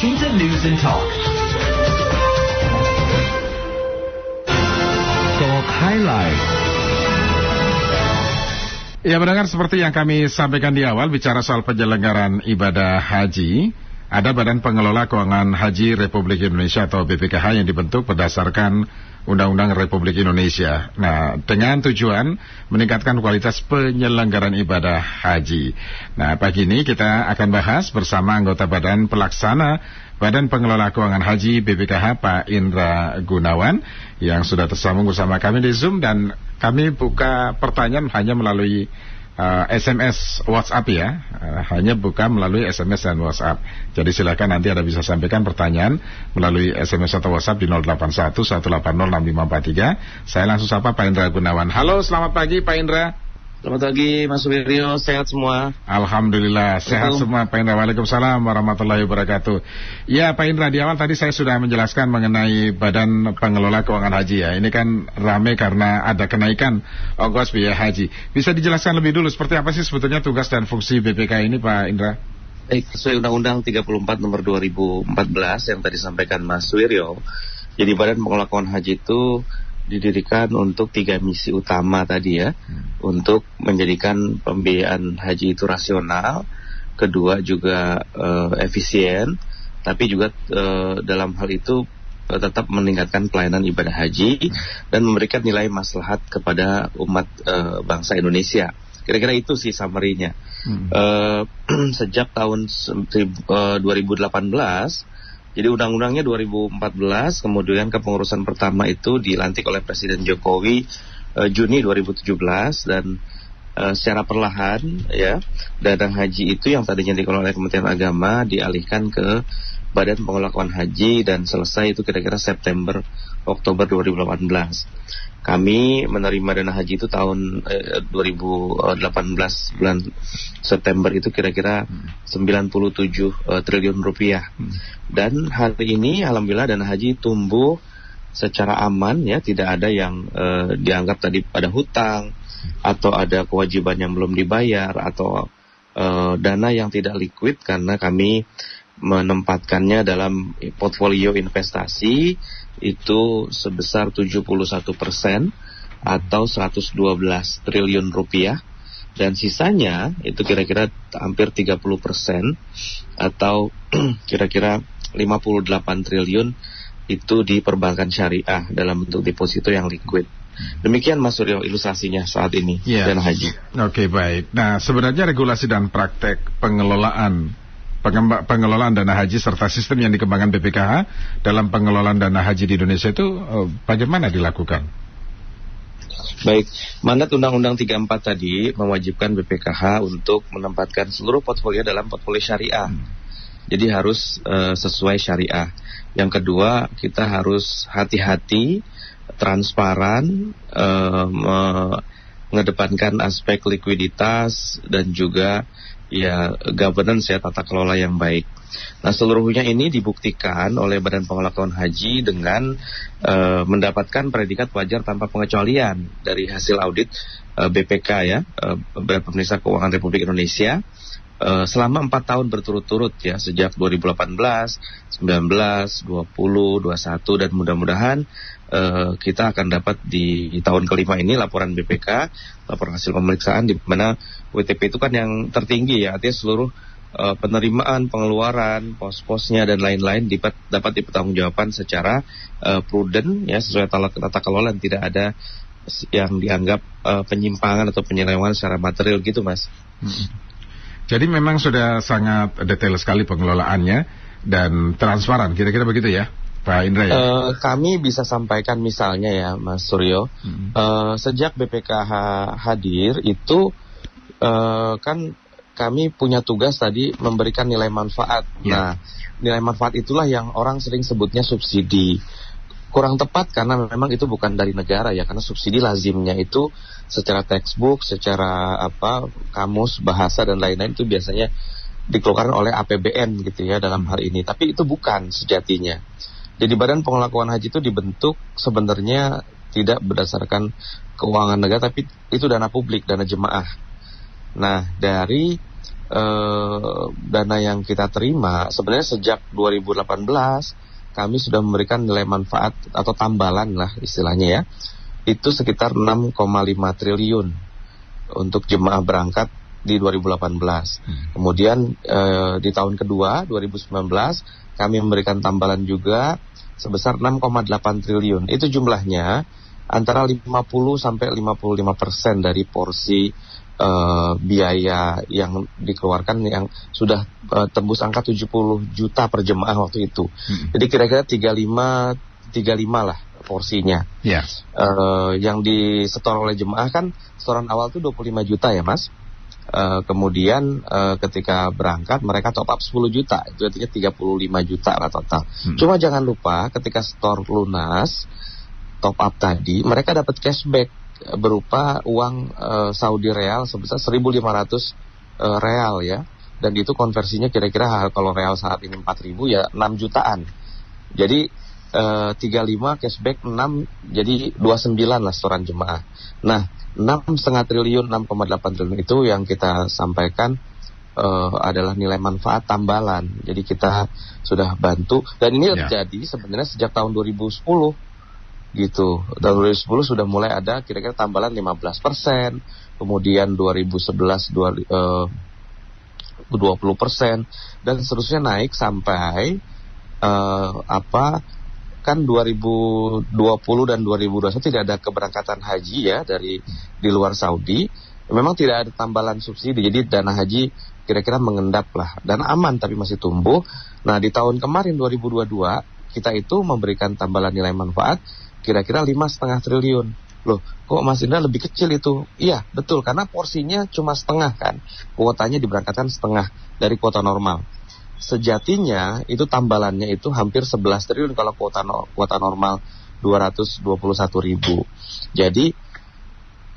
Washington News and Talk. Ya mendengar seperti yang kami sampaikan di awal bicara soal penyelenggaraan ibadah haji, ada Badan Pengelola Keuangan Haji Republik Indonesia atau BPKH yang dibentuk berdasarkan Undang-Undang Republik Indonesia. Nah, dengan tujuan meningkatkan kualitas penyelenggaraan ibadah haji. Nah, pagi ini kita akan bahas bersama anggota Badan Pelaksana Badan Pengelola Keuangan Haji BPKH Pak Indra Gunawan yang sudah tersambung bersama kami di Zoom dan kami buka pertanyaan hanya melalui uh, SMS WhatsApp ya, uh, hanya buka melalui SMS dan WhatsApp. Jadi silakan nanti Anda bisa sampaikan pertanyaan melalui SMS atau WhatsApp di 081 1806543. Saya langsung sapa Pak Indra Gunawan. Halo, selamat pagi Pak Indra. Selamat pagi Mas Wiryo, sehat semua? Alhamdulillah, sehat semua Pak Indra. Waalaikumsalam warahmatullahi wabarakatuh. Ya Pak Indra, di awal tadi saya sudah menjelaskan mengenai Badan Pengelola Keuangan Haji ya. Ini kan rame karena ada kenaikan ongkos biaya haji. Bisa dijelaskan lebih dulu seperti apa sih sebetulnya tugas dan fungsi BPK ini Pak Indra? Baik, sesuai Undang-Undang 34 nomor 2014 yang tadi sampaikan Mas Wiryo, jadi Badan Pengelola Keuangan Haji itu didirikan untuk tiga misi utama tadi ya, hmm. untuk menjadikan pembiayaan haji itu rasional, kedua juga uh, efisien, tapi juga uh, dalam hal itu uh, tetap meningkatkan pelayanan ibadah haji hmm. dan memberikan nilai maslahat kepada umat uh, bangsa Indonesia. Kira-kira itu sih summary-nya. Hmm. Uh, sejak tahun uh, 2018 jadi undang-undangnya 2014, kemudian kepengurusan pertama itu dilantik oleh Presiden Jokowi uh, Juni 2017 dan uh, secara perlahan ya dana haji itu yang tadinya dikelola oleh Kementerian Agama dialihkan ke Badan Pengelolaan Haji dan selesai itu kira-kira September Oktober 2018 kami menerima dana haji itu tahun eh, 2018 bulan September itu kira-kira 97 eh, triliun rupiah. Hmm. Dan hari ini alhamdulillah dana haji tumbuh secara aman ya, tidak ada yang eh, dianggap tadi pada hutang atau ada kewajiban yang belum dibayar atau eh, dana yang tidak liquid karena kami menempatkannya dalam portfolio investasi itu sebesar 71 persen atau 112 triliun rupiah dan sisanya itu kira-kira hampir 30 persen atau kira-kira 58 triliun itu di perbankan syariah dalam bentuk deposito yang liquid. Demikian Mas Suryo ilustrasinya saat ini yeah. dan haji. Oke okay, baik. Nah sebenarnya regulasi dan praktek pengelolaan pengelolaan dana haji serta sistem yang dikembangkan BPKH dalam pengelolaan dana haji di Indonesia itu uh, bagaimana dilakukan? Baik, mandat Undang-Undang 34 tadi mewajibkan BPKH untuk menempatkan seluruh portfolio dalam portfolio syariah. Hmm. Jadi harus uh, sesuai syariah. Yang kedua, kita harus hati-hati, transparan, uh, mengedepankan aspek likuiditas dan juga ya governance ya tata kelola yang baik. Nah seluruhnya ini dibuktikan oleh Badan Pengelolaan Haji dengan uh, mendapatkan predikat wajar tanpa pengecualian dari hasil audit uh, eh, BPK ya uh, Badan Pemeriksa Keuangan Republik Indonesia uh, selama empat tahun berturut-turut ya sejak 2018, 19, 20, 21 dan mudah-mudahan uh, kita akan dapat di, di tahun kelima ini laporan BPK, laporan hasil pemeriksaan di mana WTP itu kan yang tertinggi ya, artinya seluruh uh, penerimaan, pengeluaran, pos-posnya dan lain-lain dapat dapat dipertanggungjawabkan secara uh, prudent ya sesuai tata, tata kelola dan tidak ada yang dianggap uh, penyimpangan atau penyelewengan secara material gitu, Mas. Hmm. Jadi memang sudah sangat detail sekali pengelolaannya dan transparan, kira-kira begitu ya, Pak Indra ya? Uh, kami bisa sampaikan misalnya ya, Mas Suryo, hmm. uh, sejak BPKH hadir itu uh, kan kami punya tugas tadi memberikan nilai manfaat. Yeah. Nah, nilai manfaat itulah yang orang sering sebutnya subsidi kurang tepat karena memang itu bukan dari negara ya karena subsidi lazimnya itu secara textbook, secara apa kamus bahasa dan lain-lain itu biasanya dikeluarkan oleh APBN gitu ya dalam hal ini. Tapi itu bukan sejatinya. Jadi Badan Pengelolaan Haji itu dibentuk sebenarnya tidak berdasarkan keuangan negara tapi itu dana publik, dana jemaah. Nah, dari uh, dana yang kita terima sebenarnya sejak 2018 kami sudah memberikan nilai manfaat atau tambalan lah istilahnya ya itu sekitar 6,5 triliun untuk jemaah berangkat di 2018. Hmm. Kemudian eh, di tahun kedua 2019 kami memberikan tambalan juga sebesar 6,8 triliun. Itu jumlahnya antara 50 sampai 55 persen dari porsi uh, biaya yang dikeluarkan yang sudah uh, tembus angka 70 juta per jemaah waktu itu. Hmm. Jadi kira-kira 35 35 lah porsinya. Yeah. Ya. Uh, yang disetor oleh jemaah kan setoran awal itu 25 juta ya, Mas. Uh, kemudian uh, ketika berangkat mereka top up 10 juta itu artinya 35 juta lah total. Hmm. Cuma jangan lupa ketika store lunas top up tadi mereka dapat cashback berupa uang uh, Saudi real sebesar 1.500 uh, real ya dan itu konversinya kira-kira kalau real saat ini 4.000 ya 6 jutaan. Jadi uh, 35 cashback 6 jadi 29 lah setoran jemaah. Nah enam setengah triliun 6,8 triliun itu yang kita sampaikan uh, adalah nilai manfaat tambalan. Jadi kita sudah bantu. Dan ini ya. terjadi sebenarnya sejak tahun 2010 gitu. Tahun 2010 sudah mulai ada kira-kira tambalan 15 persen kemudian 2011 dua, uh, 20 persen dan seterusnya naik sampai uh, apa kan 2020 dan 2021 tidak ada keberangkatan haji ya dari di luar Saudi. Memang tidak ada tambalan subsidi, jadi dana haji kira-kira mengendap lah dan aman tapi masih tumbuh. Nah di tahun kemarin 2022 kita itu memberikan tambalan nilai manfaat kira-kira lima setengah triliun. Loh, kok Mas Indra lebih kecil itu? Iya, betul, karena porsinya cuma setengah kan. Kuotanya diberangkatkan setengah dari kuota normal sejatinya itu tambalannya itu hampir 11 triliun kalau kuota no, kuota normal 221 ribu. Jadi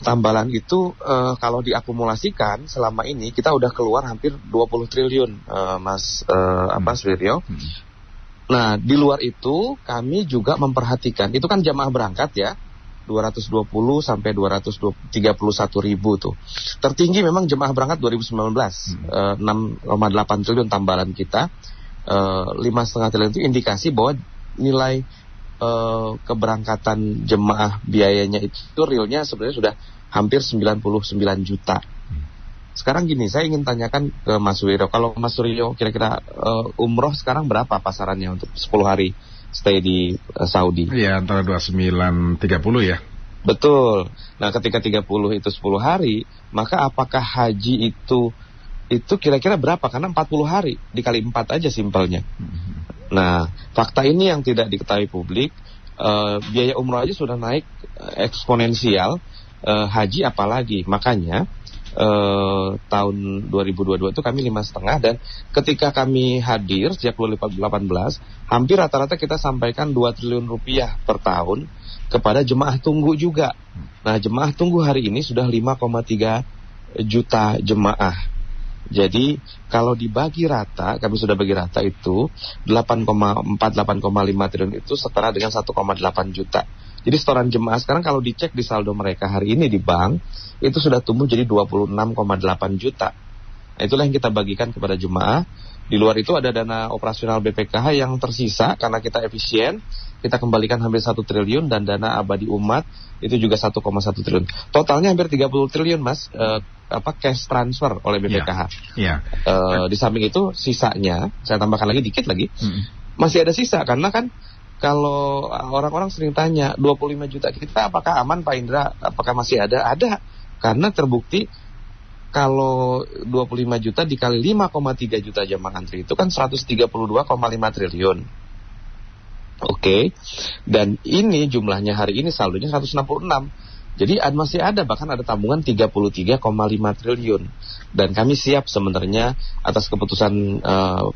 tambalan itu uh, kalau diakumulasikan selama ini kita udah keluar hampir 20 triliun uh, Mas uh, apa Suryo. Hmm. Nah, di luar itu kami juga memperhatikan itu kan jamaah berangkat ya 220 sampai 231 ribu tuh. Tertinggi memang jemaah berangkat 2019 hmm. uh, 6,8 triliun tambalan kita. Eh, lima setengah triliun itu indikasi bahwa nilai uh, keberangkatan jemaah biayanya itu realnya sebenarnya sudah hampir 99 juta. Sekarang gini, saya ingin tanyakan ke Mas Wiro, kalau Mas Wiro kira-kira uh, umroh sekarang berapa pasarannya untuk 10 hari? Stay di uh, Saudi. Iya, antara 29 30 ya. Betul. Nah, ketika 30 itu 10 hari, maka apakah haji itu itu kira-kira berapa? Karena 40 hari dikali 4 aja simpelnya. Mm-hmm. Nah, fakta ini yang tidak diketahui publik, uh, biaya umroh aja sudah naik uh, eksponensial, uh, haji apalagi. Makanya eh, tahun 2022 itu kami lima setengah dan ketika kami hadir sejak 2018 hampir rata-rata kita sampaikan 2 triliun rupiah per tahun kepada jemaah tunggu juga. Nah jemaah tunggu hari ini sudah 5,3 juta jemaah. Jadi kalau dibagi rata, kami sudah bagi rata itu 8,4 8,5 triliun itu setara dengan 1,8 juta. Jadi setoran jemaah sekarang kalau dicek di saldo mereka hari ini di bank itu sudah tumbuh jadi 26,8 juta. Nah, itulah yang kita bagikan kepada jemaah. Di luar itu ada dana operasional BPKH yang tersisa karena kita efisien, kita kembalikan hampir satu triliun dan dana abadi umat itu juga 1,1 triliun. Totalnya hampir 30 triliun, Mas, eh, apa cash transfer oleh BPKH. Iya. Ya. Eh, di samping itu sisanya, saya tambahkan lagi dikit lagi. Hmm. Masih ada sisa karena kan kalau orang-orang sering tanya 25 juta kita apakah aman Pak Indra? Apakah masih ada? Ada. Karena terbukti kalau 25 juta dikali 5,3 juta jamaah antri itu kan 132,5 triliun. Oke. Okay. Dan ini jumlahnya hari ini saldonya 166. Jadi masih ada bahkan ada tabungan 33,5 triliun. Dan kami siap sebenarnya atas keputusan uh,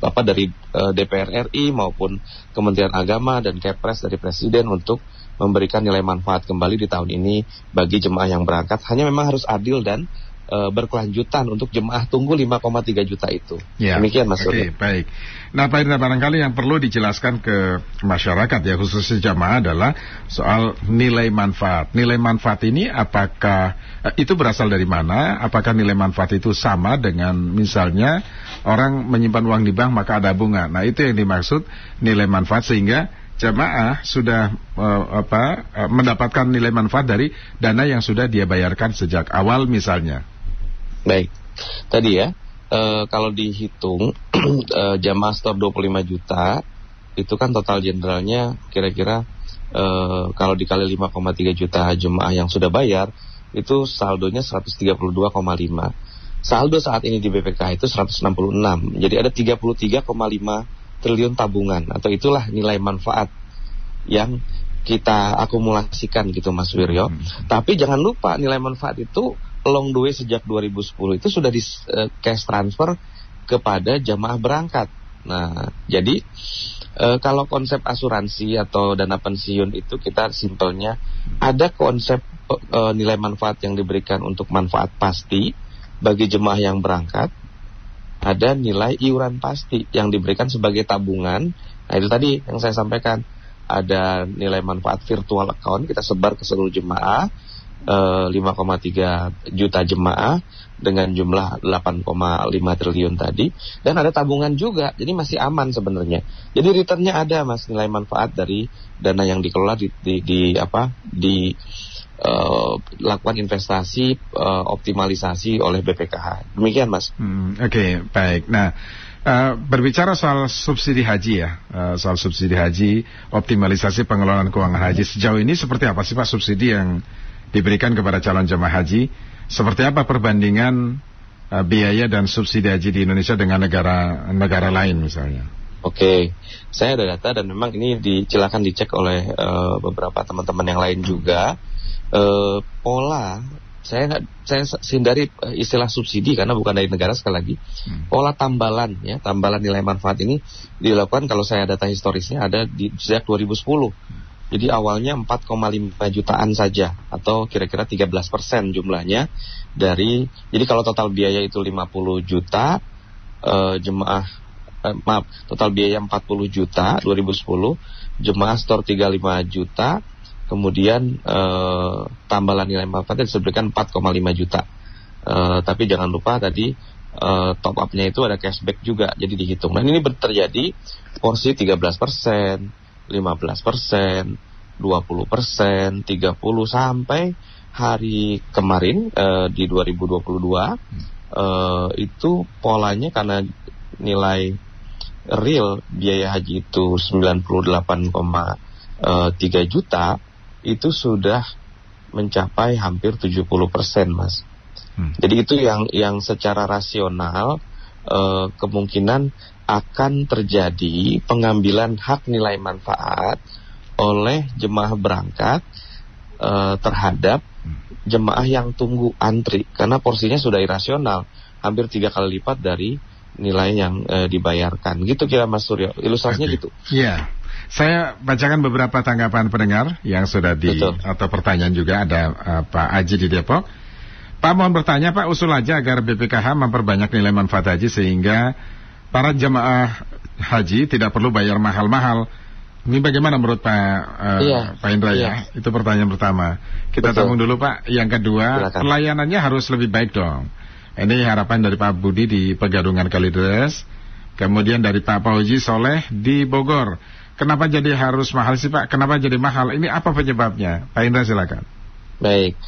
apa dari uh, eh, DPR RI maupun Kementerian Agama dan Kepres dari Presiden untuk memberikan nilai manfaat kembali di tahun ini bagi jemaah yang berangkat. Hanya memang harus adil dan uh, berkelanjutan untuk jemaah tunggu 5,3 juta itu. Ya. Demikian Mas Oke, okay, baik. Nah, Pak Indra barangkali yang perlu dijelaskan ke masyarakat ya khususnya jemaah adalah soal nilai manfaat. Nilai manfaat ini apakah uh, itu berasal dari mana? Apakah nilai manfaat itu sama dengan misalnya orang menyimpan uang di bank maka ada bunga. Nah, itu yang dimaksud nilai manfaat sehingga jamaah sudah uh, apa uh, mendapatkan nilai manfaat dari dana yang sudah dia bayarkan sejak awal misalnya. Baik. Tadi ya, uh, kalau dihitung uh, jamaah store 25 juta itu kan total generalnya kira-kira uh, kalau dikali 5,3 juta jemaah yang sudah bayar itu saldonya 132,5. Saldo saat ini di BPK itu 166. Jadi ada 33,5 triliun tabungan atau itulah nilai manfaat yang kita akumulasikan gitu Mas Wiryo. Hmm. Tapi jangan lupa nilai manfaat itu long way sejak 2010 itu sudah di uh, cash transfer kepada jamaah berangkat. Nah, jadi uh, kalau konsep asuransi atau dana pensiun itu kita simpelnya ada konsep uh, nilai manfaat yang diberikan untuk manfaat pasti bagi jemaah yang berangkat ada nilai iuran pasti yang diberikan sebagai tabungan. Nah itu tadi yang saya sampaikan ada nilai manfaat virtual account kita sebar ke seluruh jemaah 5,3 juta jemaah dengan jumlah 8,5 triliun tadi dan ada tabungan juga jadi masih aman sebenarnya jadi returnnya ada mas nilai manfaat dari dana yang dikelola di, di, di apa di uh, lakukan investasi uh, optimalisasi oleh BPKH. Demikian, Mas. Hmm, Oke, okay, baik. Nah, uh, berbicara soal subsidi haji ya, uh, soal subsidi haji, optimalisasi pengelolaan keuangan haji sejauh ini seperti apa sih Pak subsidi yang diberikan kepada calon jemaah haji? Seperti apa perbandingan uh, biaya dan subsidi haji di Indonesia dengan negara negara lain misalnya? Oke, okay. saya ada data dan memang ini dicilakan dicek oleh uh, beberapa teman-teman yang lain juga uh, pola saya nggak saya hindari istilah subsidi karena bukan dari negara sekali lagi hmm. pola tambalan ya tambalan nilai manfaat ini dilakukan kalau saya data historisnya ada di sejak 2010 jadi awalnya 4,5 jutaan saja atau kira-kira 13 persen jumlahnya dari jadi kalau total biaya itu 50 juta uh, jemaah uh, maaf total biaya 40 juta 2010 jemaah store 35 juta kemudian eh, tambahan nilai manfaatnya disebutkan 4,5 juta. Eh, tapi jangan lupa tadi eh, top up-nya itu ada cashback juga, jadi dihitung. Dan ini terjadi porsi 13 persen, 15 persen, 20 persen, 30 sampai hari kemarin eh, di 2022 eh, itu polanya karena nilai real biaya haji itu 98,3 juta itu sudah mencapai hampir 70 persen, Mas. Hmm. Jadi itu yang yang secara rasional eh, kemungkinan akan terjadi pengambilan hak nilai manfaat oleh jemaah berangkat eh, terhadap jemaah yang tunggu antri karena porsinya sudah irasional, hampir tiga kali lipat dari nilai yang eh, dibayarkan. Gitu kira Mas Suryo. Ilustrasinya okay. gitu. Iya. Yeah. Saya bacakan beberapa tanggapan pendengar yang sudah di Betul. atau pertanyaan juga ada uh, Pak Aji di Depok. Pak mohon bertanya Pak usul aja agar BPKH memperbanyak nilai manfaat haji sehingga para jemaah haji tidak perlu bayar mahal-mahal. Ini bagaimana menurut Pak uh, iya. Pak Indra ya? iya. ya? Itu pertanyaan pertama. Kita Betul. dulu Pak. Yang kedua, Silakan. pelayanannya harus lebih baik dong. Ini harapan dari Pak Budi di Pegadungan Kalideres. Kemudian dari Pak Pauji Soleh di Bogor. Kenapa jadi harus mahal sih Pak? Kenapa jadi mahal? Ini apa penyebabnya? Pak Indra silakan. Baik.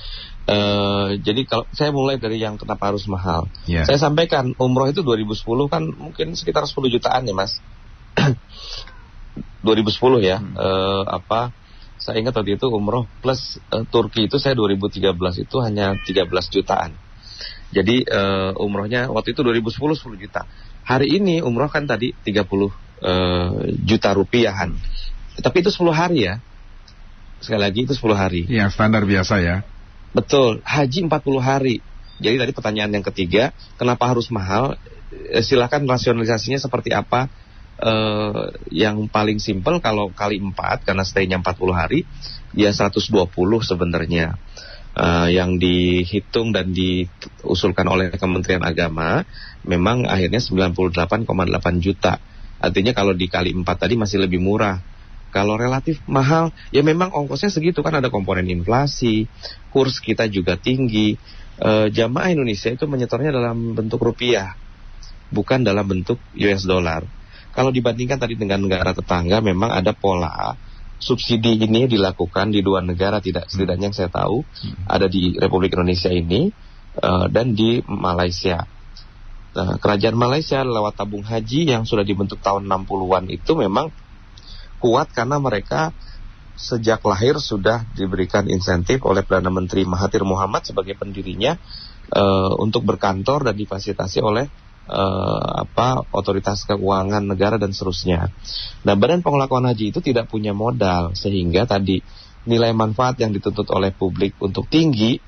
Uh, jadi kalau saya mulai dari yang kenapa harus mahal. Yeah. Saya sampaikan umroh itu 2010 kan mungkin sekitar 10 jutaan ya Mas. 2010 ya. Hmm. Uh, apa? Saya ingat waktu itu umroh plus uh, Turki itu saya 2013 itu hanya 13 jutaan. Jadi uh, umrohnya waktu itu 2010 10 juta. Hari ini umroh kan tadi 30 uh, juta rupiahan. Tapi itu 10 hari ya. Sekali lagi itu 10 hari. Yang standar biasa ya. Betul, haji 40 hari. Jadi tadi pertanyaan yang ketiga, kenapa harus mahal? Eh, silahkan rasionalisasinya seperti apa? Uh, yang paling simpel kalau kali 4 karena stay-nya 40 hari, ya 120 sebenarnya. uh, yang dihitung dan diusulkan oleh Kementerian Agama memang akhirnya 98,8 juta. Artinya kalau dikali 4 tadi masih lebih murah. Kalau relatif mahal, ya memang ongkosnya segitu kan ada komponen inflasi, kurs kita juga tinggi. Uh, jamaah Indonesia itu menyetornya dalam bentuk rupiah, bukan dalam bentuk US dollar. Kalau dibandingkan tadi dengan negara tetangga, memang ada pola subsidi ini dilakukan di dua negara tidak hmm. setidaknya yang saya tahu hmm. ada di Republik Indonesia ini uh, dan di Malaysia. Nah, kerajaan Malaysia lewat tabung haji yang sudah dibentuk tahun 60-an itu memang kuat karena mereka sejak lahir sudah diberikan insentif oleh Perdana Menteri Mahathir Muhammad sebagai pendirinya uh, untuk berkantor dan difasilitasi oleh uh, apa otoritas keuangan negara dan seterusnya. Nah, Badan Pengelolaan Haji itu tidak punya modal sehingga tadi nilai manfaat yang dituntut oleh publik untuk tinggi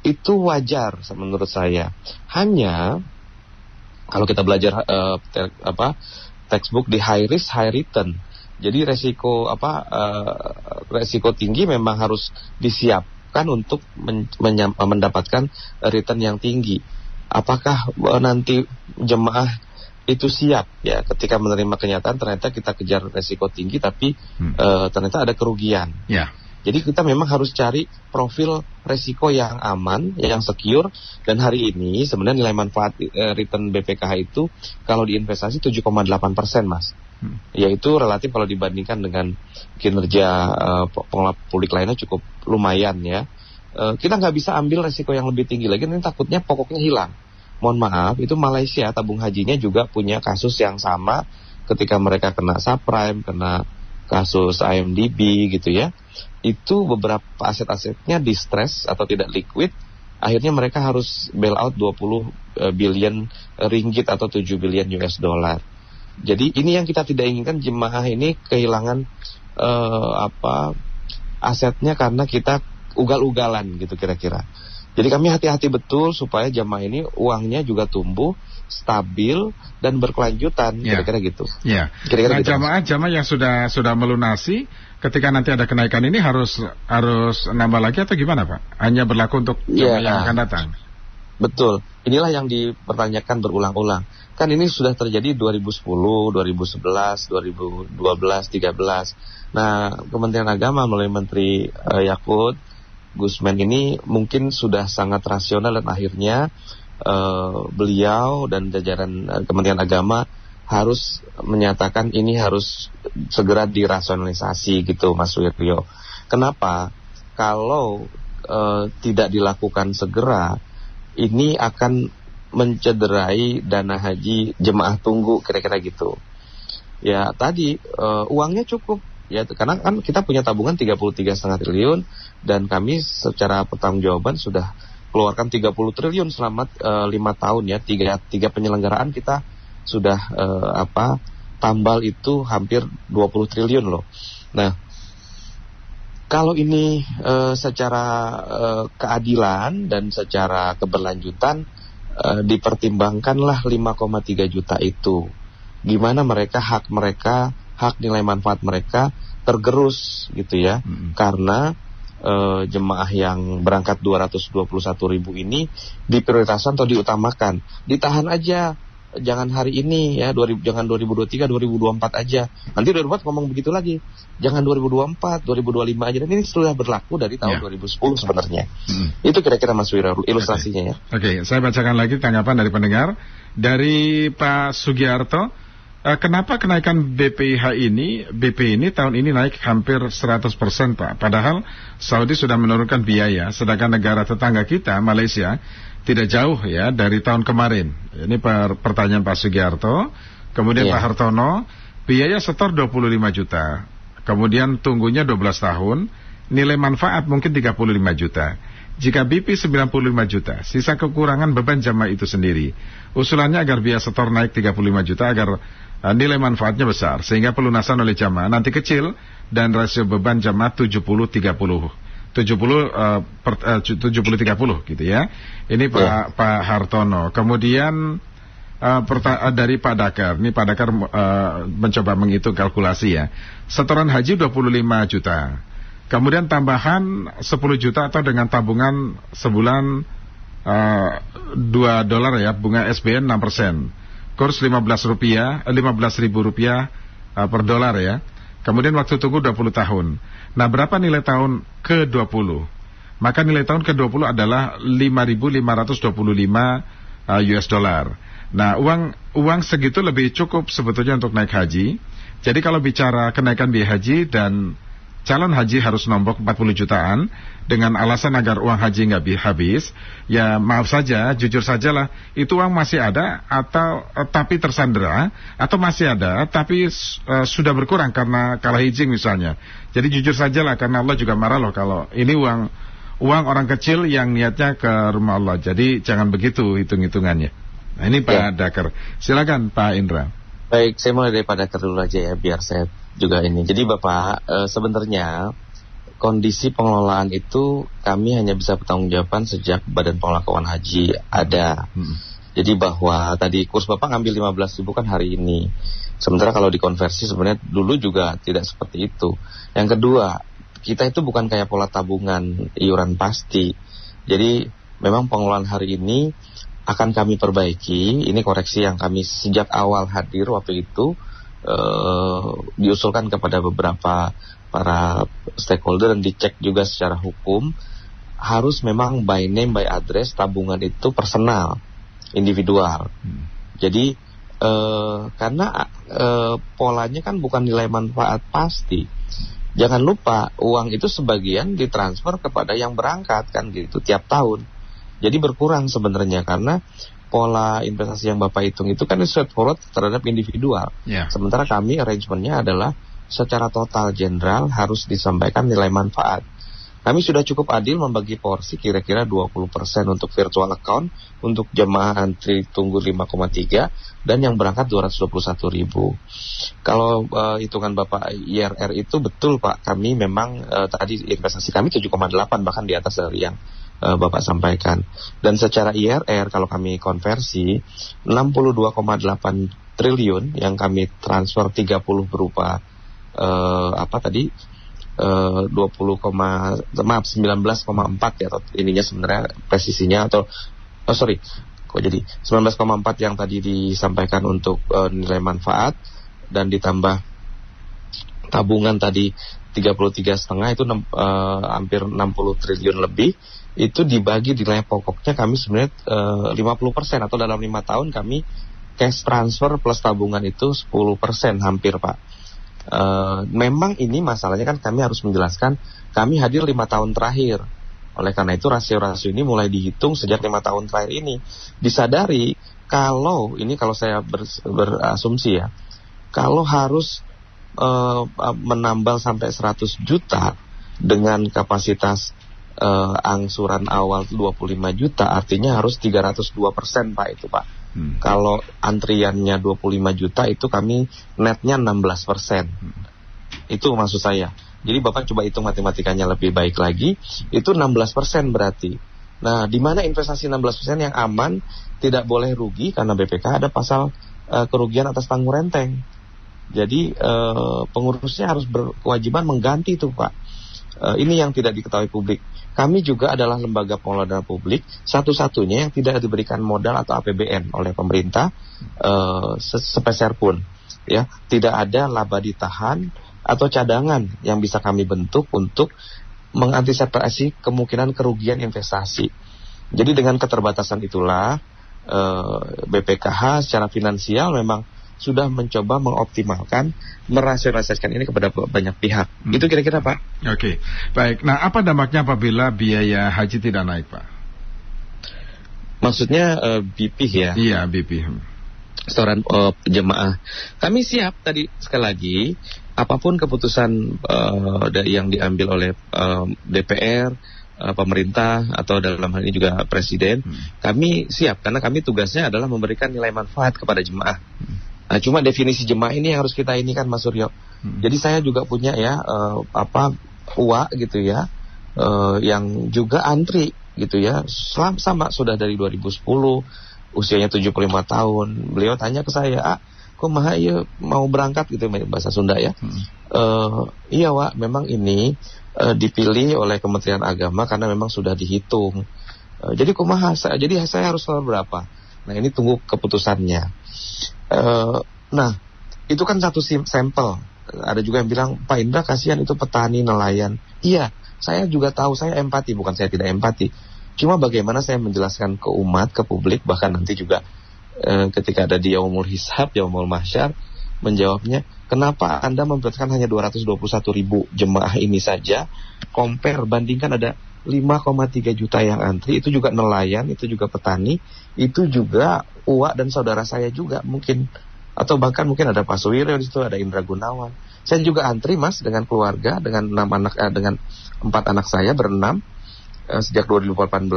itu wajar menurut saya. Hanya kalau kita belajar uh, te, apa textbook di high risk high return. Jadi resiko apa uh, resiko tinggi memang harus disiapkan untuk men, mendapatkan return yang tinggi apakah eh, nanti jemaah itu siap ya ketika menerima kenyataan ternyata kita kejar resiko tinggi tapi hmm. uh, ternyata ada kerugian. Ya. Jadi kita memang harus cari profil resiko yang aman, yang secure dan hari ini sebenarnya nilai manfaat return BPKH itu kalau diinvestasi 7,8 persen mas. Yaitu relatif kalau dibandingkan dengan kinerja uh, pengelola publik lainnya cukup lumayan ya. Uh, kita nggak bisa ambil resiko yang lebih tinggi lagi, ini takutnya pokoknya hilang mohon maaf itu Malaysia tabung hajinya juga punya kasus yang sama ketika mereka kena subprime, kena kasus IMDb gitu ya. Itu beberapa aset-asetnya di stress atau tidak liquid, akhirnya mereka harus bail out 20 eh, billion ringgit atau 7 billion US dollar. Jadi ini yang kita tidak inginkan jemaah ini kehilangan uh, apa asetnya karena kita ugal-ugalan gitu kira-kira. Jadi kami hati-hati betul supaya jamaah ini uangnya juga tumbuh stabil dan berkelanjutan ya. kira-kira gitu. Ya. Kira-kira nah, gitu. jamaah jamaah yang sudah sudah melunasi ketika nanti ada kenaikan ini harus harus nambah lagi atau gimana Pak? Hanya berlaku untuk jamaah ya. yang akan datang. Betul. Inilah yang dipertanyakan berulang-ulang. Kan ini sudah terjadi 2010, 2011, 2012, 13. Nah, Kementerian Agama melalui Menteri uh, Yakut Gusman ini mungkin sudah sangat rasional dan akhirnya uh, beliau dan jajaran uh, Kementerian Agama harus menyatakan ini harus segera dirasionalisasi gitu Mas Wiryo. Kenapa? Kalau uh, tidak dilakukan segera, ini akan mencederai dana haji jemaah tunggu kira-kira gitu. Ya tadi uh, uangnya cukup ya karena kan kita punya tabungan 33,5 triliun dan kami secara pertanggungjawaban sudah keluarkan 30 triliun selama eh, lima uh, tahun ya tiga tiga penyelenggaraan kita sudah uh, apa tambal itu hampir 20 triliun loh. Nah, kalau ini uh, secara uh, keadilan dan secara keberlanjutan uh, dipertimbangkanlah 5,3 juta itu. Gimana mereka hak mereka hak nilai manfaat mereka tergerus gitu ya hmm. karena e, jemaah yang berangkat 221 ribu ini diprioritaskan atau diutamakan ditahan aja jangan hari ini ya 2000 jangan 2023 2024 aja nanti 2024 ngomong begitu lagi jangan 2024 2025 aja dan ini sudah berlaku dari tahun ya. 2010 sebenarnya hmm. itu kira-kira Mas Wira ilustrasinya okay. ya oke okay. saya bacakan lagi tanggapan dari pendengar dari Pak Sugiarto Uh, kenapa kenaikan BPIH ini, BP ini tahun ini naik hampir 100% Pak. Padahal Saudi sudah menurunkan biaya, sedangkan negara tetangga kita, Malaysia, tidak jauh ya dari tahun kemarin. Ini per pertanyaan Pak Sugiarto. Kemudian yeah. Pak Hartono, biaya setor 25 juta. Kemudian tunggunya 12 tahun, nilai manfaat mungkin 35 juta. Jika BP 95 juta, sisa kekurangan beban jamaah itu sendiri. Usulannya agar biaya setor naik 35 juta agar uh, nilai manfaatnya besar sehingga pelunasan oleh jamaah nanti kecil dan rasio beban jamaah 70 30. 70 uh, per, uh, 70 30 gitu ya. Ini Pak yeah. Pak Hartono. Kemudian uh, dari Pak Dakar. Ini Pak Dakar uh, mencoba menghitung kalkulasi ya. Setoran haji 25 juta. Kemudian tambahan 10 juta atau dengan tabungan sebulan uh, 2 dolar ya, bunga SBN 6 persen. Kurs 15 rupiah, 15 eh, ribu rupiah uh, per dolar ya. Kemudian waktu tunggu 20 tahun. Nah berapa nilai tahun ke-20? Maka nilai tahun ke-20 adalah 5.525 uh, US dollar. Nah, uang uang segitu lebih cukup sebetulnya untuk naik haji. Jadi kalau bicara kenaikan biaya haji dan calon haji harus nombok 40 jutaan dengan alasan agar uang haji nggak habis, ya maaf saja, jujur sajalah, itu uang masih ada atau uh, tapi tersandera atau masih ada tapi uh, sudah berkurang karena kalah hijing misalnya. Jadi jujur sajalah karena Allah juga marah loh kalau ini uang uang orang kecil yang niatnya ke rumah Allah. Jadi jangan begitu hitung-hitungannya. Nah ini Pak ya. Dakar. Silakan Pak Indra. Baik, saya mulai dari Pak Dakar dulu aja ya, biar saya juga ini. Jadi Bapak, e, sebenarnya kondisi pengelolaan itu kami hanya bisa bertanggungjawaban sejak Badan Pengelola Keuangan Haji ada. Hmm. Jadi bahwa tadi kurs Bapak ngambil 15 ribu kan hari ini. Sementara kalau dikonversi sebenarnya dulu juga tidak seperti itu. Yang kedua, kita itu bukan kayak pola tabungan iuran pasti. Jadi memang pengelolaan hari ini akan kami perbaiki. Ini koreksi yang kami sejak awal hadir waktu itu uh, diusulkan kepada beberapa para stakeholder dan dicek juga secara hukum harus memang by name by address tabungan itu personal individual. Hmm. Jadi uh, karena uh, polanya kan bukan nilai manfaat pasti Jangan lupa uang itu sebagian ditransfer kepada yang berangkat kan gitu tiap tahun. Jadi berkurang sebenarnya karena pola investasi yang Bapak hitung itu kan straightforward terhadap individual. Yeah. Sementara kami arrangementnya adalah secara total general harus disampaikan nilai manfaat. Kami sudah cukup adil membagi porsi kira-kira 20% untuk virtual account untuk jemaah antri tunggu 5,3 dan yang berangkat 221 ribu. Kalau uh, hitungan Bapak IRR itu betul Pak, kami memang uh, tadi investasi kami 7,8 bahkan di atas dari yang uh, Bapak sampaikan. Dan secara IRR kalau kami konversi 62,8 triliun yang kami transfer 30 berupa uh, apa tadi 20, maaf 19,4 ya atau ininya sebenarnya presisinya atau oh sorry kok jadi 19,4 yang tadi disampaikan untuk uh, nilai manfaat dan ditambah tabungan tadi 33 setengah itu uh, hampir 60 triliun lebih itu dibagi nilai pokoknya kami sebenarnya uh, 50% atau dalam lima tahun kami cash transfer plus tabungan itu 10% hampir Pak Uh, memang ini masalahnya kan kami harus menjelaskan kami hadir lima tahun terakhir. Oleh karena itu rasio-rasio ini mulai dihitung sejak lima tahun terakhir ini. Disadari kalau ini kalau saya ber, berasumsi ya, kalau harus uh, menambal sampai 100 juta dengan kapasitas uh, angsuran awal 25 juta, artinya harus 302 persen Pak itu Pak. Hmm. Kalau antriannya 25 juta itu kami netnya 16 persen. Hmm. Itu maksud saya. Jadi Bapak coba hitung matematikanya lebih baik lagi, itu 16 persen berarti. Nah, di mana investasi 16 persen yang aman, tidak boleh rugi karena BPK ada pasal uh, kerugian atas tanggung renteng. Jadi uh, pengurusnya harus berkewajiban mengganti itu Pak. Uh, ini yang tidak diketahui publik. Kami juga adalah lembaga pengelola dana publik satu-satunya yang tidak diberikan modal atau APBN oleh pemerintah uh, sepeser pun. Ya, tidak ada laba ditahan atau cadangan yang bisa kami bentuk untuk mengantisipasi kemungkinan kerugian investasi. Jadi dengan keterbatasan itulah uh, eh, BPKH secara finansial memang sudah mencoba mengoptimalkan, merasionalisasikan ini kepada banyak pihak. Hmm. Itu kira-kira Pak. Oke, okay. baik. Nah, apa dampaknya apabila biaya haji tidak naik Pak? Maksudnya uh, eh, BP ya? Iya, BP. Setoran uh, jemaah. Kami siap tadi sekali lagi, apa pun keputusan uh, yang diambil oleh uh, DPR, pemerintah atau dalam hal ini juga presiden, hmm. kami siap karena kami tugasnya adalah memberikan nilai manfaat kepada jemaah. Hmm. Nah, cuma definisi jemaah ini yang harus kita ini kan Mas Suryo. Hmm. Jadi saya juga punya ya uh, apa uak gitu ya uh, yang juga antri gitu ya. Selama sama sudah dari 2010 usianya 75 tahun. Beliau tanya ke saya, "Ah, kok mah ya mau berangkat gitu bahasa Sunda ya?" Hmm. Uh, iya, Wak, memang ini uh, dipilih oleh Kementerian Agama karena memang sudah dihitung. Uh, jadi kumaha saya, jadi saya harus berapa? Nah ini tunggu keputusannya. Uh, nah itu kan satu sampel. Ada juga yang bilang Pak Indra kasihan itu petani nelayan. Iya, saya juga tahu saya empati bukan saya tidak empati. Cuma bagaimana saya menjelaskan ke umat, ke publik bahkan nanti juga uh, ketika ada di Yaumul Hisab, Yaumul Mahsyar menjawabnya, kenapa Anda memberatkan hanya 221 ribu jemaah ini saja, compare, bandingkan ada 5,3 juta yang antri, itu juga nelayan, itu juga petani, itu juga uak dan saudara saya juga mungkin, atau bahkan mungkin ada Pak Suwiryo di situ, ada Indra Gunawan. Saya juga antri mas dengan keluarga, dengan enam anak, eh, dengan empat anak saya berenam eh, sejak 2018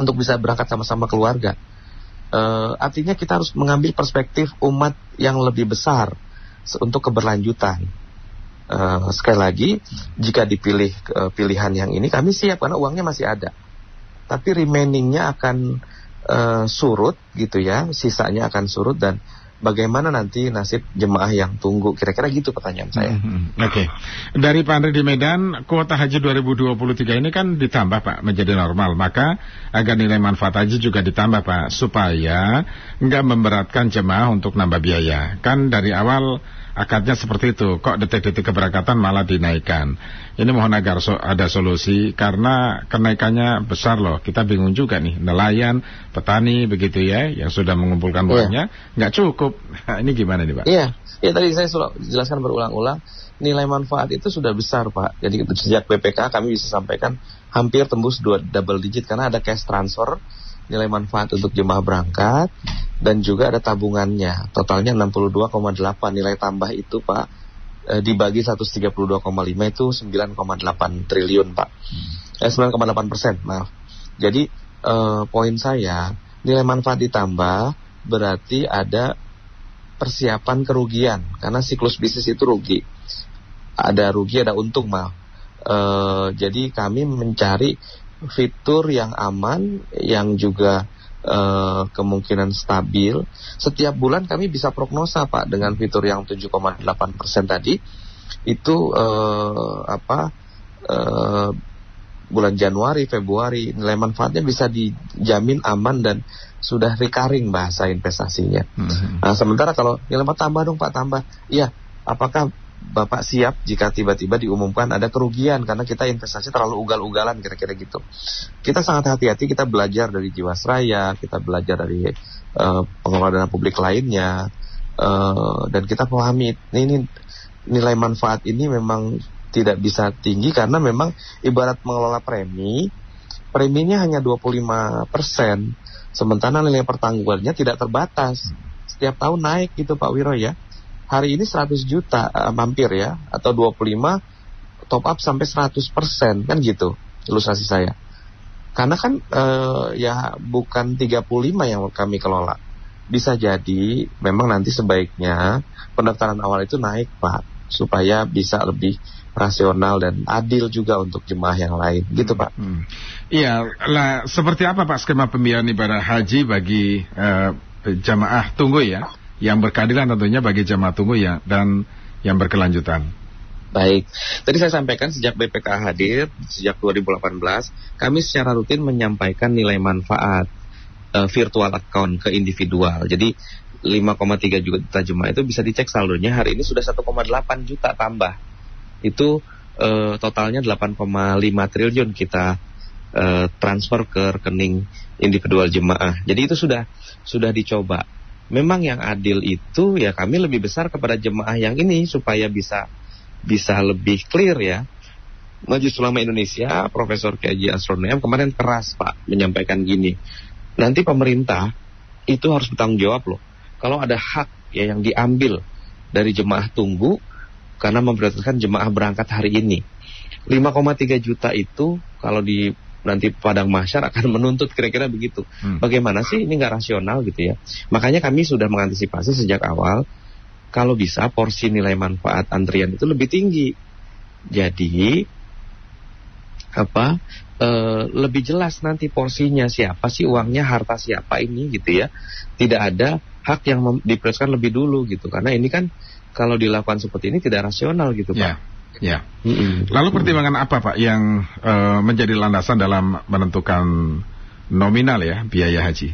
untuk bisa berangkat sama-sama keluarga. Uh, artinya kita harus mengambil perspektif umat yang lebih besar untuk keberlanjutan. Uh, sekali lagi, jika dipilih uh, pilihan yang ini, kami siap karena uangnya masih ada. Tapi remainingnya akan uh, surut gitu ya, sisanya akan surut dan bagaimana nanti nasib jemaah yang tunggu? Kira-kira gitu pertanyaan saya. Mm -hmm. Oke. Okay. Dari Pak Andri di Medan, kuota haji 2023 ini kan ditambah Pak menjadi normal. Maka agar nilai manfaat haji juga ditambah Pak supaya nggak memberatkan jemaah untuk nambah biaya. Kan dari awal akadnya seperti itu. Kok detik-detik keberangkatan malah dinaikkan. Ini mohon agar so ada solusi karena kenaikannya besar loh. Kita bingung juga nih. Nelayan, petani begitu ya yang sudah mengumpulkan iya. uangnya nggak cukup. ini gimana nih Pak? Iya, ya tadi saya sudah jelaskan berulang-ulang. Nilai manfaat itu sudah besar Pak. Jadi sejak BPK kami bisa sampaikan hampir tembus dua double digit karena ada cash transfer nilai manfaat untuk jemaah berangkat dan juga ada tabungannya. Totalnya 62,8 nilai tambah itu Pak e, dibagi 132,5 itu 9,8 triliun Pak. Hmm. Eh 9,8 persen maaf. Jadi e, poin saya nilai manfaat ditambah berarti ada persiapan kerugian karena siklus bisnis itu rugi. Ada rugi ada untung maaf. E, jadi kami mencari fitur yang aman, yang juga uh, kemungkinan stabil. Setiap bulan kami bisa prognosa Pak dengan fitur yang 7,8 persen tadi itu uh, apa uh, bulan Januari, Februari nilai manfaatnya bisa dijamin aman dan sudah recurring bahasa investasinya. Mm -hmm. Nah, sementara kalau nilai tambah dong Pak tambah, iya apakah Bapak siap jika tiba-tiba diumumkan ada kerugian karena kita investasi terlalu ugal-ugalan kira-kira gitu. Kita sangat hati-hati, kita belajar dari Jiwasraya, kita belajar dari uh, pengelola dana publik lainnya, uh, dan kita pahami ini, nilai manfaat ini memang tidak bisa tinggi karena memang ibarat mengelola premi, preminya hanya 25 persen, sementara nilai pertanggungannya tidak terbatas. Setiap tahun naik gitu Pak Wiro ya hari ini 100 juta uh, mampir ya atau 25 top up sampai 100 persen kan gitu ilustrasi saya. Karena kan uh, ya bukan 35 yang kami kelola. Bisa jadi memang nanti sebaiknya pendaftaran awal itu naik pak supaya bisa lebih rasional dan adil juga untuk jemaah yang lain. Gitu pak. Hmm. iya lah seperti apa pak skema pembiayaan ibadah haji bagi uh, jamaah tunggu ya yang berkeadilan tentunya bagi jamaah tunggu ya dan yang berkelanjutan. Baik, tadi saya sampaikan sejak BPK hadir sejak 2018, kami secara rutin menyampaikan nilai manfaat uh, virtual account ke individual. Jadi 5,3 juta jemaah itu bisa dicek saldonya hari ini sudah 1,8 juta tambah. Itu uh, totalnya 8,5 triliun kita uh, transfer ke rekening individual jemaah. Jadi itu sudah sudah dicoba memang yang adil itu ya kami lebih besar kepada jemaah yang ini supaya bisa bisa lebih clear ya. Majelis Ulama Indonesia, Profesor Kiai Astronom kemarin keras Pak menyampaikan gini. Nanti pemerintah itu harus bertanggung jawab loh. Kalau ada hak ya yang diambil dari jemaah tunggu karena memprioritaskan jemaah berangkat hari ini. 5,3 juta itu kalau di nanti padang masyar akan menuntut kira-kira begitu. Hmm. Bagaimana sih ini nggak rasional gitu ya? Makanya kami sudah mengantisipasi sejak awal kalau bisa porsi nilai manfaat antrian itu lebih tinggi. Jadi apa e, lebih jelas nanti porsinya siapa sih uangnya harta siapa ini gitu ya tidak ada hak yang diprioritaskan lebih dulu gitu karena ini kan kalau dilakukan seperti ini tidak rasional gitu yeah. pak Ya. Lalu pertimbangan apa Pak yang uh, menjadi landasan dalam menentukan nominal ya biaya haji?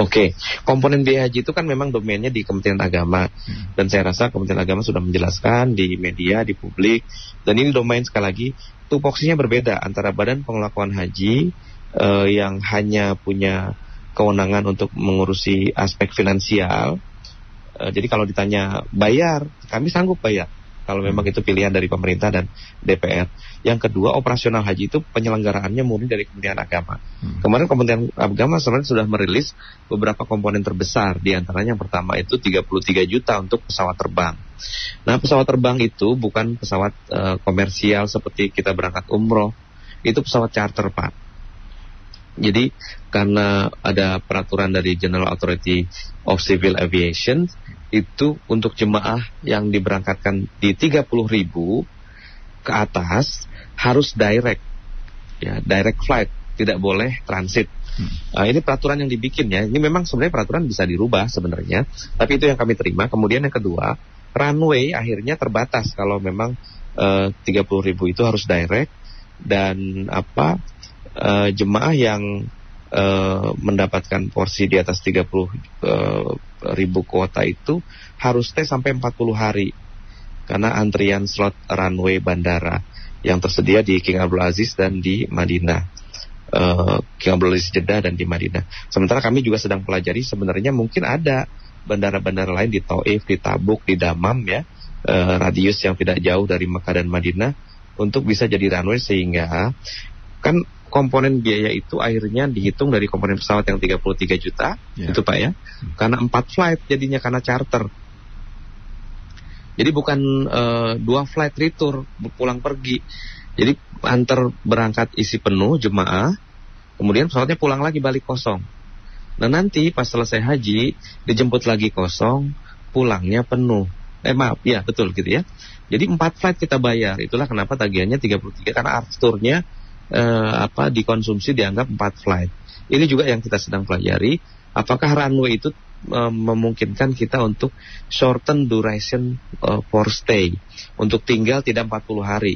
Oke, komponen biaya haji itu kan memang domainnya di Kementerian Agama hmm. dan saya rasa Kementerian Agama sudah menjelaskan di media, di publik dan ini domain sekali lagi tupoksinya berbeda antara Badan Pengelolaan Haji uh, yang hanya punya kewenangan untuk mengurusi aspek finansial. Uh, jadi kalau ditanya bayar, kami sanggup bayar kalau memang itu pilihan dari pemerintah dan DPR. Yang kedua, operasional haji itu penyelenggaraannya murni dari Kementerian Agama. Hmm. Kemarin Kementerian Agama sebenarnya sudah merilis beberapa komponen terbesar, di antaranya yang pertama itu 33 juta untuk pesawat terbang. Nah, pesawat terbang itu bukan pesawat uh, komersial seperti kita berangkat umroh, itu pesawat charter, Pak. Jadi karena ada peraturan dari General Authority of Civil Aviation itu untuk jemaah yang diberangkatkan di 30 ribu ke atas harus direct. Ya direct flight. Tidak boleh transit. Hmm. uh, ini peraturan yang dibikin ya. Ini memang sebenarnya peraturan bisa dirubah sebenarnya tapi itu yang kami terima. Kemudian yang kedua runway akhirnya terbatas kalau memang uh, 30 ribu itu harus direct dan apa uh, jemaah yang uh, mendapatkan porsi di atas 30 uh, ribu kuota itu harus stay sampai 40 hari karena antrian slot runway bandara yang tersedia di King Abdul Aziz dan di Madinah. Uh, King Abdul Aziz Jeddah dan di Madinah. Sementara kami juga sedang pelajari sebenarnya mungkin ada bandara-bandara lain di Taif, di Tabuk, di Damam ya, uh, radius yang tidak jauh dari Mekah dan Madinah untuk bisa jadi runway sehingga kan komponen biaya itu akhirnya dihitung dari komponen pesawat yang 33 juta yeah. itu Pak ya. Hmm. Karena 4 flight jadinya karena charter. Jadi bukan uh, dua flight retur pulang pergi. Jadi antar berangkat isi penuh jemaah, kemudian pesawatnya pulang lagi balik kosong. Nah nanti pas selesai haji dijemput lagi kosong, pulangnya penuh. Eh maaf, ya betul gitu ya. Jadi empat flight kita bayar. Itulah kenapa tagihannya 33 karena afturnya eh, apa dikonsumsi dianggap empat flight. Ini juga yang kita sedang pelajari. Apakah runway itu eh, memungkinkan kita untuk shorten duration uh, for stay untuk tinggal tidak 40 hari.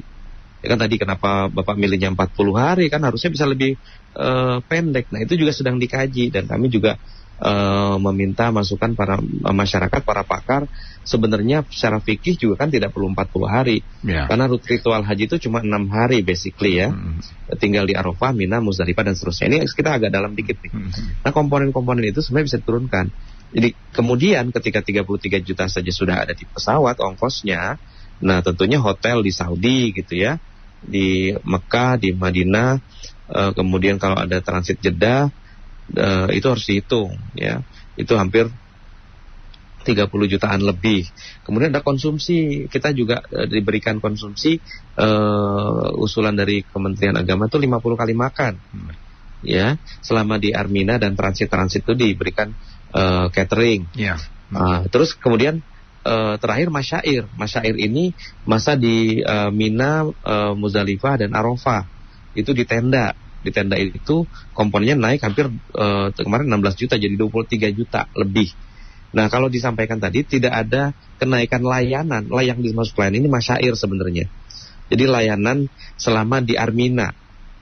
Ya kan tadi kenapa Bapak milihnya 40 hari kan harusnya bisa lebih uh, pendek. Nah, itu juga sedang dikaji dan kami juga uh, meminta masukan para uh, masyarakat, para pakar, sebenarnya secara fikih juga kan tidak perlu 40 hari. Yeah. Karena ritual haji itu cuma enam hari basically ya. Mm. Tinggal di Arafah, Mina, Muzdalifah dan seterusnya. Ini kita agak dalam dikit nih. Mm. Nah, komponen-komponen itu sebenarnya bisa diturunkan. Jadi kemudian ketika 33 juta saja sudah ada di pesawat ongkosnya, nah tentunya hotel di Saudi gitu ya, di Mekah, di Madinah, uh, kemudian kalau ada transit Jeddah, uh, itu harus dihitung ya itu hampir 30 jutaan lebih. Kemudian ada konsumsi, kita juga uh, diberikan konsumsi uh, usulan dari Kementerian Agama itu 50 kali makan. Hmm. Ya, selama di Armina dan transit-transit itu diberikan uh, catering. Hmm. Uh, terus kemudian uh, terakhir masyair. Masyair ini masa di uh, Mina, uh, Muzdalifah dan Arafah. Itu di tenda di tenda itu komponennya naik hampir uh, kemarin 16 juta jadi 23 juta lebih. Nah kalau disampaikan tadi tidak ada kenaikan layanan, layang dimasuk layanan ini masyair sebenarnya. Jadi layanan selama di Armina.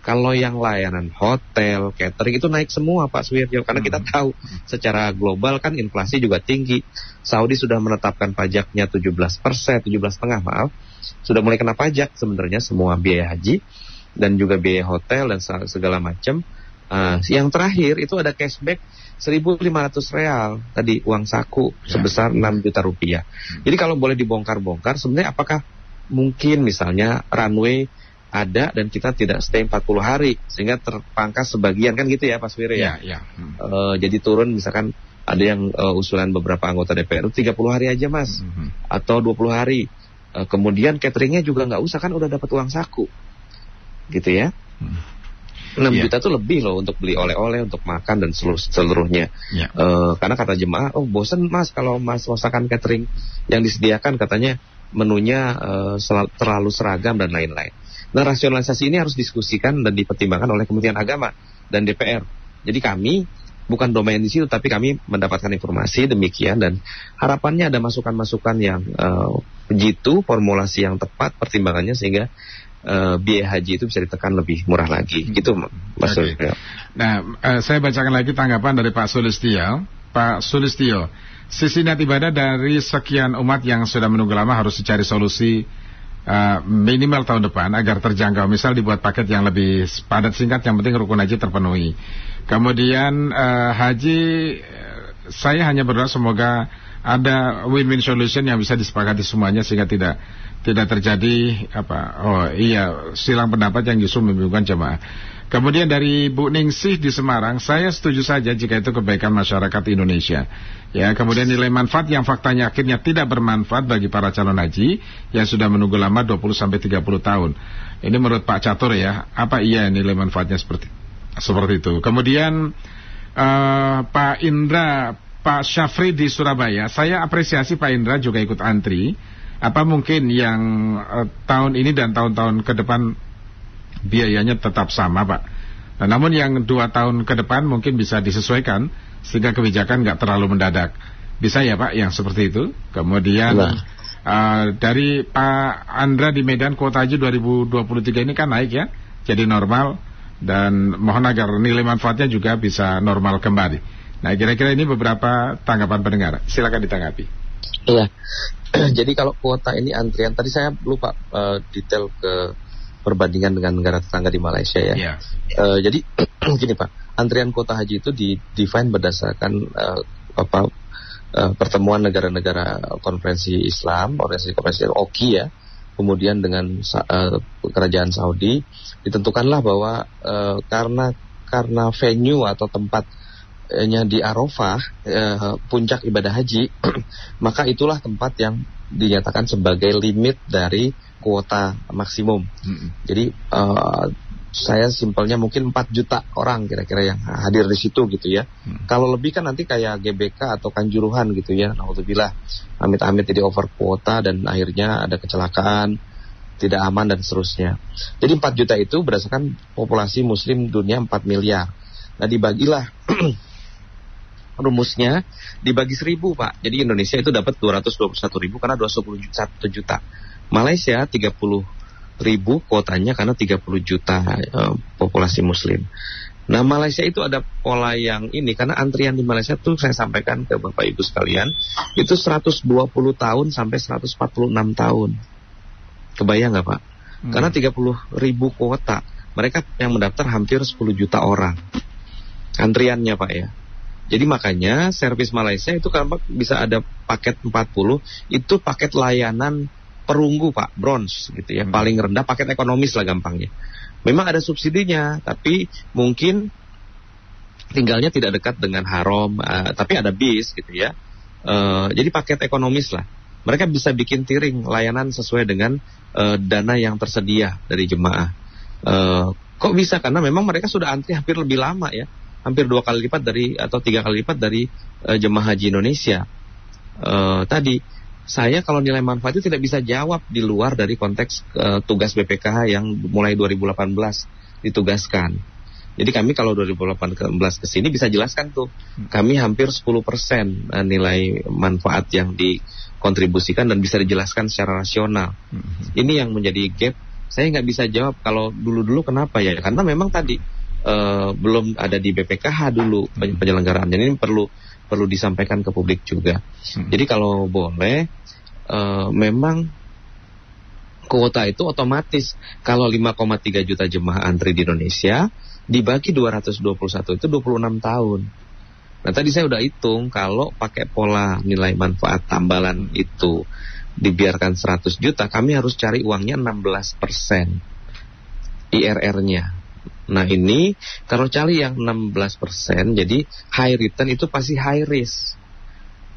Kalau yang layanan hotel, catering itu naik semua Pak Suwirjo karena kita hmm. tahu secara global kan inflasi juga tinggi. Saudi sudah menetapkan pajaknya 17 persen, 17 setengah maaf, sudah mulai kena pajak sebenarnya semua biaya haji dan juga biaya hotel dan segala macam. Uh, yang terakhir itu ada cashback 1.500 real tadi uang saku ya. sebesar 6 juta rupiah. Hmm. Jadi kalau boleh dibongkar-bongkar sebenarnya apakah mungkin misalnya runway ada dan kita tidak stay 40 hari sehingga terpangkas sebagian kan gitu ya Pak Swire ya. ya, ya. Hmm. Uh, jadi turun misalkan ada yang uh, usulan beberapa anggota DPR 30 hari aja Mas hmm. atau 20 hari. Uh, kemudian cateringnya juga nggak usah kan udah dapat uang saku gitu ya. Hmm. 6 yeah. juta itu lebih loh untuk beli oleh-oleh, untuk makan dan seluruh seluruhnya. Yeah. Ya. Uh, karena kata jemaah, oh bosan mas kalau mas masakan catering yang disediakan katanya menunya uh, terlalu seragam dan lain-lain. Nah rasionalisasi ini harus diskusikan dan dipertimbangkan oleh Kementerian Agama dan DPR. Jadi kami bukan domain di situ, tapi kami mendapatkan informasi demikian dan harapannya ada masukan-masukan yang uh, jitu, formulasi yang tepat, pertimbangannya sehingga uh, biaya haji itu bisa ditekan lebih murah lagi. Hmm. Gitu, Mas okay. Nah, uh, saya bacakan lagi tanggapan dari Pak Sulistio. Pak Sulistio, sisi niat ibadah dari sekian umat yang sudah menunggu lama harus dicari solusi uh, minimal tahun depan agar terjangkau. Misal dibuat paket yang lebih padat singkat, yang penting rukun haji terpenuhi. Kemudian uh, haji saya hanya berdoa semoga ada win-win solution yang bisa disepakati semuanya sehingga tidak tidak terjadi apa oh iya silang pendapat yang justru membingungkan jemaah. Kemudian dari Bu Ningsih di Semarang, saya setuju saja jika itu kebaikan masyarakat Indonesia. Ya, kemudian nilai manfaat yang faktanya akhirnya tidak bermanfaat bagi para calon haji yang sudah menunggu lama 20 sampai 30 tahun. Ini menurut Pak Catur ya, apa iya nilai manfaatnya seperti seperti itu. Kemudian uh, Pak Indra, Pak Syafri di Surabaya, saya apresiasi Pak Indra juga ikut antri. Apa mungkin yang uh, tahun ini dan tahun-tahun ke depan biayanya tetap sama Pak? Nah, namun yang dua tahun ke depan mungkin bisa disesuaikan sehingga kebijakan nggak terlalu mendadak. Bisa ya Pak yang seperti itu? Kemudian uh, dari Pak Andra di Medan kuota haji 2023 ini kan naik ya, jadi normal dan mohon agar nilai manfaatnya juga bisa normal kembali. Nah, kira-kira ini beberapa tanggapan pendengar. Silakan ditanggapi. Iya. Jadi kalau kuota ini antrian tadi saya lupa uh, detail ke perbandingan dengan negara tetangga di Malaysia ya. Yeah. Uh, jadi gini Pak, antrian kuota haji itu di define berdasarkan uh, apa uh, pertemuan negara-negara konferensi Islam, organisasi konferensi OKI ya kemudian dengan uh, kerajaan Saudi ditentukanlah bahwa uh, karena karena venue atau tempatnya di Arafah uh, puncak ibadah haji maka itulah tempat yang dinyatakan sebagai limit dari kuota maksimum. -hmm. Jadi uh, saya simpelnya mungkin 4 juta orang kira-kira yang hadir di situ gitu ya. Hmm. Kalau lebih kan nanti kayak GBK atau Kanjuruhan gitu ya. Alhamdulillah amit-amit jadi over kuota dan akhirnya ada kecelakaan, tidak aman dan seterusnya. Jadi 4 juta itu berdasarkan populasi muslim dunia 4 miliar. Nah dibagilah rumusnya dibagi seribu pak. Jadi Indonesia itu dapat 221 ribu karena 221 juta. Malaysia 30 ribu kuotanya karena 30 juta uh, populasi muslim. Nah Malaysia itu ada pola yang ini karena antrian di Malaysia tuh saya sampaikan ke Bapak Ibu sekalian itu 120 tahun sampai 146 tahun. Kebayang nggak Pak? Hmm. Karena 30 ribu kuota mereka yang mendaftar hampir 10 juta orang antriannya Pak ya. Jadi makanya servis Malaysia itu kan bisa ada paket 40 itu paket layanan perunggu pak. Bronze gitu ya. Hmm. paling rendah paket ekonomis lah gampangnya. Memang ada subsidinya tapi mungkin tinggalnya tidak dekat dengan haram uh, tapi ada bis gitu ya. Uh, jadi paket ekonomis lah. Mereka bisa bikin tiring layanan sesuai dengan uh, dana yang tersedia dari jemaah. Uh, kok bisa? Karena memang mereka sudah antri hampir lebih lama ya. Hampir dua kali lipat dari atau tiga kali lipat dari uh, jemaah haji Indonesia. Uh, tadi saya kalau nilai manfaat itu tidak bisa jawab di luar dari konteks uh, tugas BPKH yang mulai 2018 ditugaskan. Jadi kami kalau 2018 ke sini bisa jelaskan tuh, kami hampir 10% eh, nilai manfaat yang dikontribusikan dan bisa dijelaskan secara rasional. Hmm. Ini yang menjadi gap. Saya nggak bisa jawab kalau dulu-dulu kenapa ya? Karena memang tadi uh, belum ada di BPKH dulu hmm. penyelenggaraan. Jadi ini perlu perlu disampaikan ke publik juga. Hmm. Jadi kalau boleh, uh, memang kuota itu otomatis kalau 5,3 juta jemaah antri di Indonesia dibagi 221 itu 26 tahun. Nah tadi saya udah hitung kalau pakai pola nilai manfaat tambalan itu dibiarkan 100 juta, kami harus cari uangnya 16 persen IRR-nya. Nah ini kalau cari yang 16% jadi high return itu pasti high risk.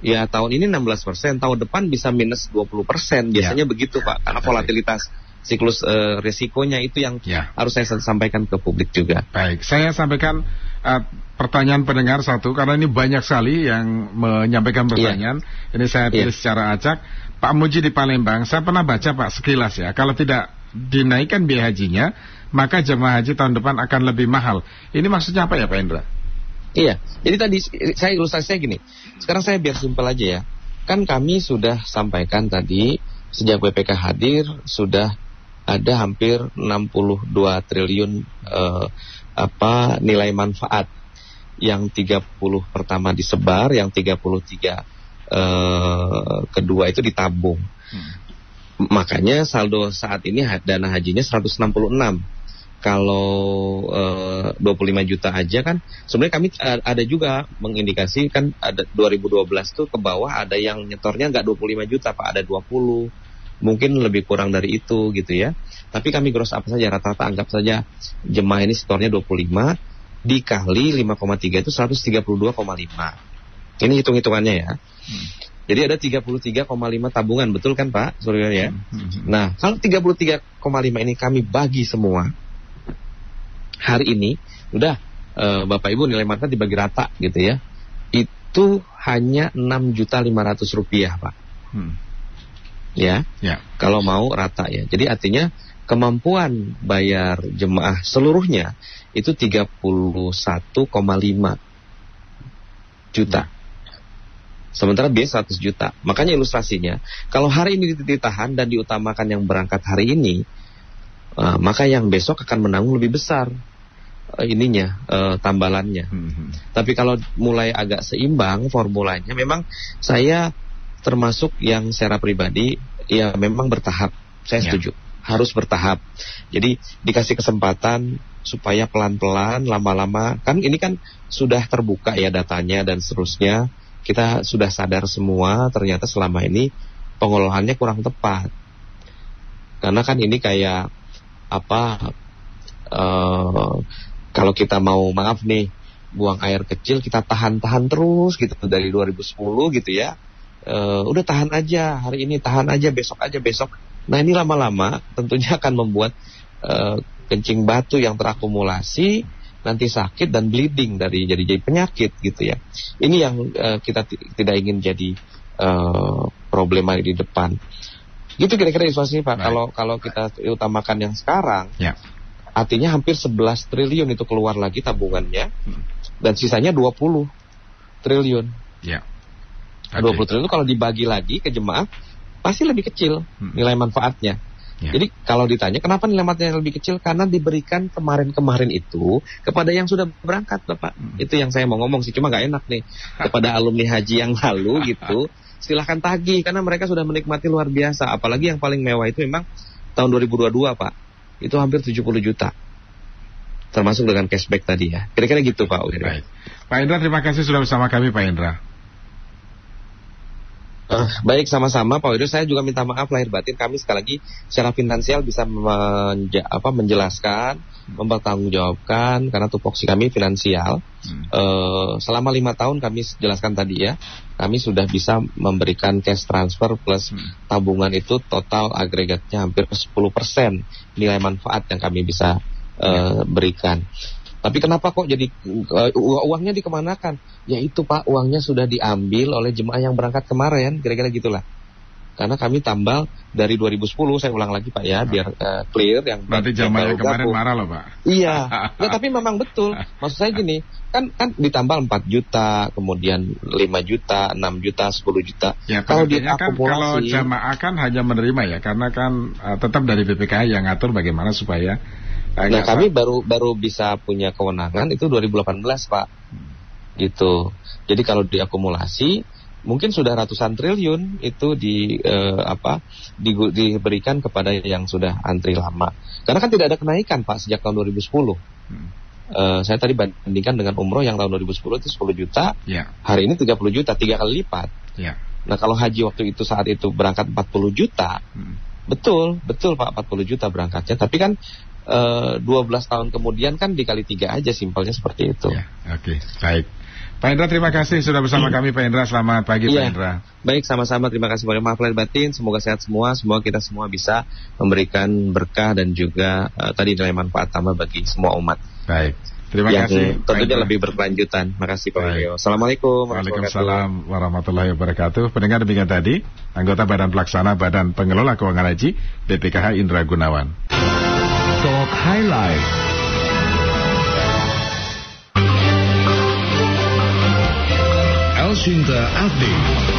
Ya tahun ini 16%, tahun depan bisa minus 20%. Biasanya ya. begitu Pak, karena volatilitas siklus uh, risikonya itu yang ya. harus saya sampaikan ke publik juga. Baik, saya sampaikan uh, pertanyaan pendengar satu karena ini banyak sekali yang menyampaikan iya. pertanyaan. Ya. Ini saya tulis ya. secara acak. Pak Muji di Palembang, saya pernah baca Pak sekilas ya, kalau tidak dinaikkan biaya hajinya, maka jemaah haji tahun depan akan lebih mahal. Ini maksudnya apa ya Pak Indra? Iya, jadi tadi saya ilustrasinya gini. Sekarang saya biar simpel aja ya. Kan kami sudah sampaikan tadi sejak BPK hadir sudah ada hampir 62 triliun eh, apa nilai manfaat yang 30 pertama disebar, yang 33 eh, kedua itu ditabung. Hmm. Makanya saldo saat ini dana hajinya 166 kalau uh, eh, 25 juta aja kan sebenarnya kami ada juga mengindikasi kan ada 2012 tuh ke bawah ada yang nyetornya nggak 25 juta Pak ada 20 mungkin lebih kurang dari itu gitu ya. Tapi kami gross apa saja rata-rata anggap saja jemaah ini setornya 25 dikali 5,3 itu 132,5 ini hitung-hitungannya ya. Hmm. Jadi ada 33,5 tabungan, betul kan Pak Suryo ya? Nah, kalau 33,5 ini kami bagi semua, hari ini udah e, Bapak Ibu nilai manfaat dibagi rata gitu ya. Itu hanya 6 juta 500 rupiah Pak. Hmm. Ya. ya. Kalau mau rata ya. Jadi artinya kemampuan bayar jemaah seluruhnya itu 31,5 juta. Hmm. Sementara biaya 100 juta. Makanya ilustrasinya, kalau hari ini ditahan dan diutamakan yang berangkat hari ini, uh, maka yang besok akan menanggung lebih besar uh, ininya uh, tambalannya. Hmm, hmm. Tapi kalau mulai agak seimbang formulanya, memang saya termasuk yang secara pribadi ya memang bertahap. Saya ya. setuju harus bertahap. Jadi dikasih kesempatan supaya pelan-pelan, lama-lama kan ini kan sudah terbuka ya datanya dan seterusnya. Kita sudah sadar semua ternyata selama ini pengelolaannya kurang tepat. Karena kan ini kayak apa uh, kalau kita mau maaf nih buang air kecil kita tahan-tahan terus gitu dari 2010 gitu ya uh, udah tahan aja hari ini tahan aja besok aja besok nah ini lama-lama tentunya akan membuat uh, kencing batu yang terakumulasi nanti sakit dan bleeding dari jadi jadi penyakit gitu ya ini yang uh, kita tidak ingin jadi uh, problema di depan gitu kira-kira isolasi pak kalau kalau kita utamakan yang sekarang ya Artinya hampir 11 triliun itu keluar lagi tabungannya hmm. dan sisanya 20 triliun. Ya. Okay. 20 triliun itu kalau dibagi lagi ke jemaah pasti lebih kecil hmm. nilai manfaatnya. Ya. Jadi kalau ditanya kenapa nilai manfaatnya lebih kecil karena diberikan kemarin-kemarin itu kepada yang sudah berangkat Bapak. Hmm. Itu yang saya mau ngomong sih cuma nggak enak nih kepada alumni haji yang lalu gitu. Silahkan tagih karena mereka sudah menikmati luar biasa. Apalagi yang paling mewah itu memang tahun 2022 Pak itu hampir 70 juta. Termasuk dengan cashback tadi ya. Kira-kira gitu Pak Baik. Pak Indra terima kasih sudah bersama kami Pak Indra. Uh, baik sama-sama. Pak Widodo saya juga minta maaf lahir batin. Kami sekali lagi secara finansial bisa menja apa, menjelaskan mempertanggungjawabkan karena tupoksi kami finansial. Hmm. uh, selama lima tahun kami jelaskan tadi ya kami sudah bisa memberikan cash transfer plus hmm. tabungan itu total agregatnya hampir 10% nilai manfaat yang kami bisa uh, berikan tapi kenapa kok jadi uh, uangnya dikemanakan? Ya itu Pak, uangnya sudah diambil oleh jemaah yang berangkat kemarin, kira-kira gitulah. Karena kami tambal dari 2010, saya ulang lagi Pak ya, biar uh, clear yang Berarti jemaah yang kemarin marah loh Pak. Iya, ya tapi memang betul. Maksud saya gini, kan kan ditambal 4 juta, kemudian 5 juta, 6 juta, 10 juta. Ya, kalau dia kan kalau jamaah kan hanya menerima ya, karena kan uh, tetap dari BPKH yang ngatur bagaimana supaya Nah, nah kami baru baru bisa punya kewenangan itu 2018 Pak. Gitu. Jadi kalau diakumulasi mungkin sudah ratusan triliun itu di eh, apa di, diberikan kepada yang sudah antri lama. Karena kan tidak ada kenaikan Pak sejak tahun 2010. Hmm. Uh, saya tadi bandingkan dengan umroh yang tahun 2010 itu 10 juta, yeah. hari ini 30 juta, tiga kali lipat. Yeah. Nah kalau haji waktu itu saat itu berangkat 40 juta, hmm. betul, betul Pak 40 juta berangkatnya, tapi kan uh, eh, 12 tahun kemudian kan dikali tiga aja simpelnya seperti itu. Ya, Oke, okay. baik. Pak Indra terima kasih sudah bersama hmm. kami Pak Indra. Selamat pagi ya. Pak Indra. Baik sama-sama terima kasih banyak maaf lahir batin. Semoga sehat semua. Semoga kita semua bisa memberikan berkah dan juga uh, tadi nilai manfaat tambah bagi semua umat. Baik. Terima yang kasih. Tentunya lebih berkelanjutan. Terima kasih Pak Rio. Assalamualaikum Waalaikumsalam warahmatullahi wabarakatuh. Pendengar demikian tadi, anggota Badan Pelaksana Badan Pengelola Keuangan Haji BPKH Indra Gunawan. Talk Highlight. Elshinta Abdi.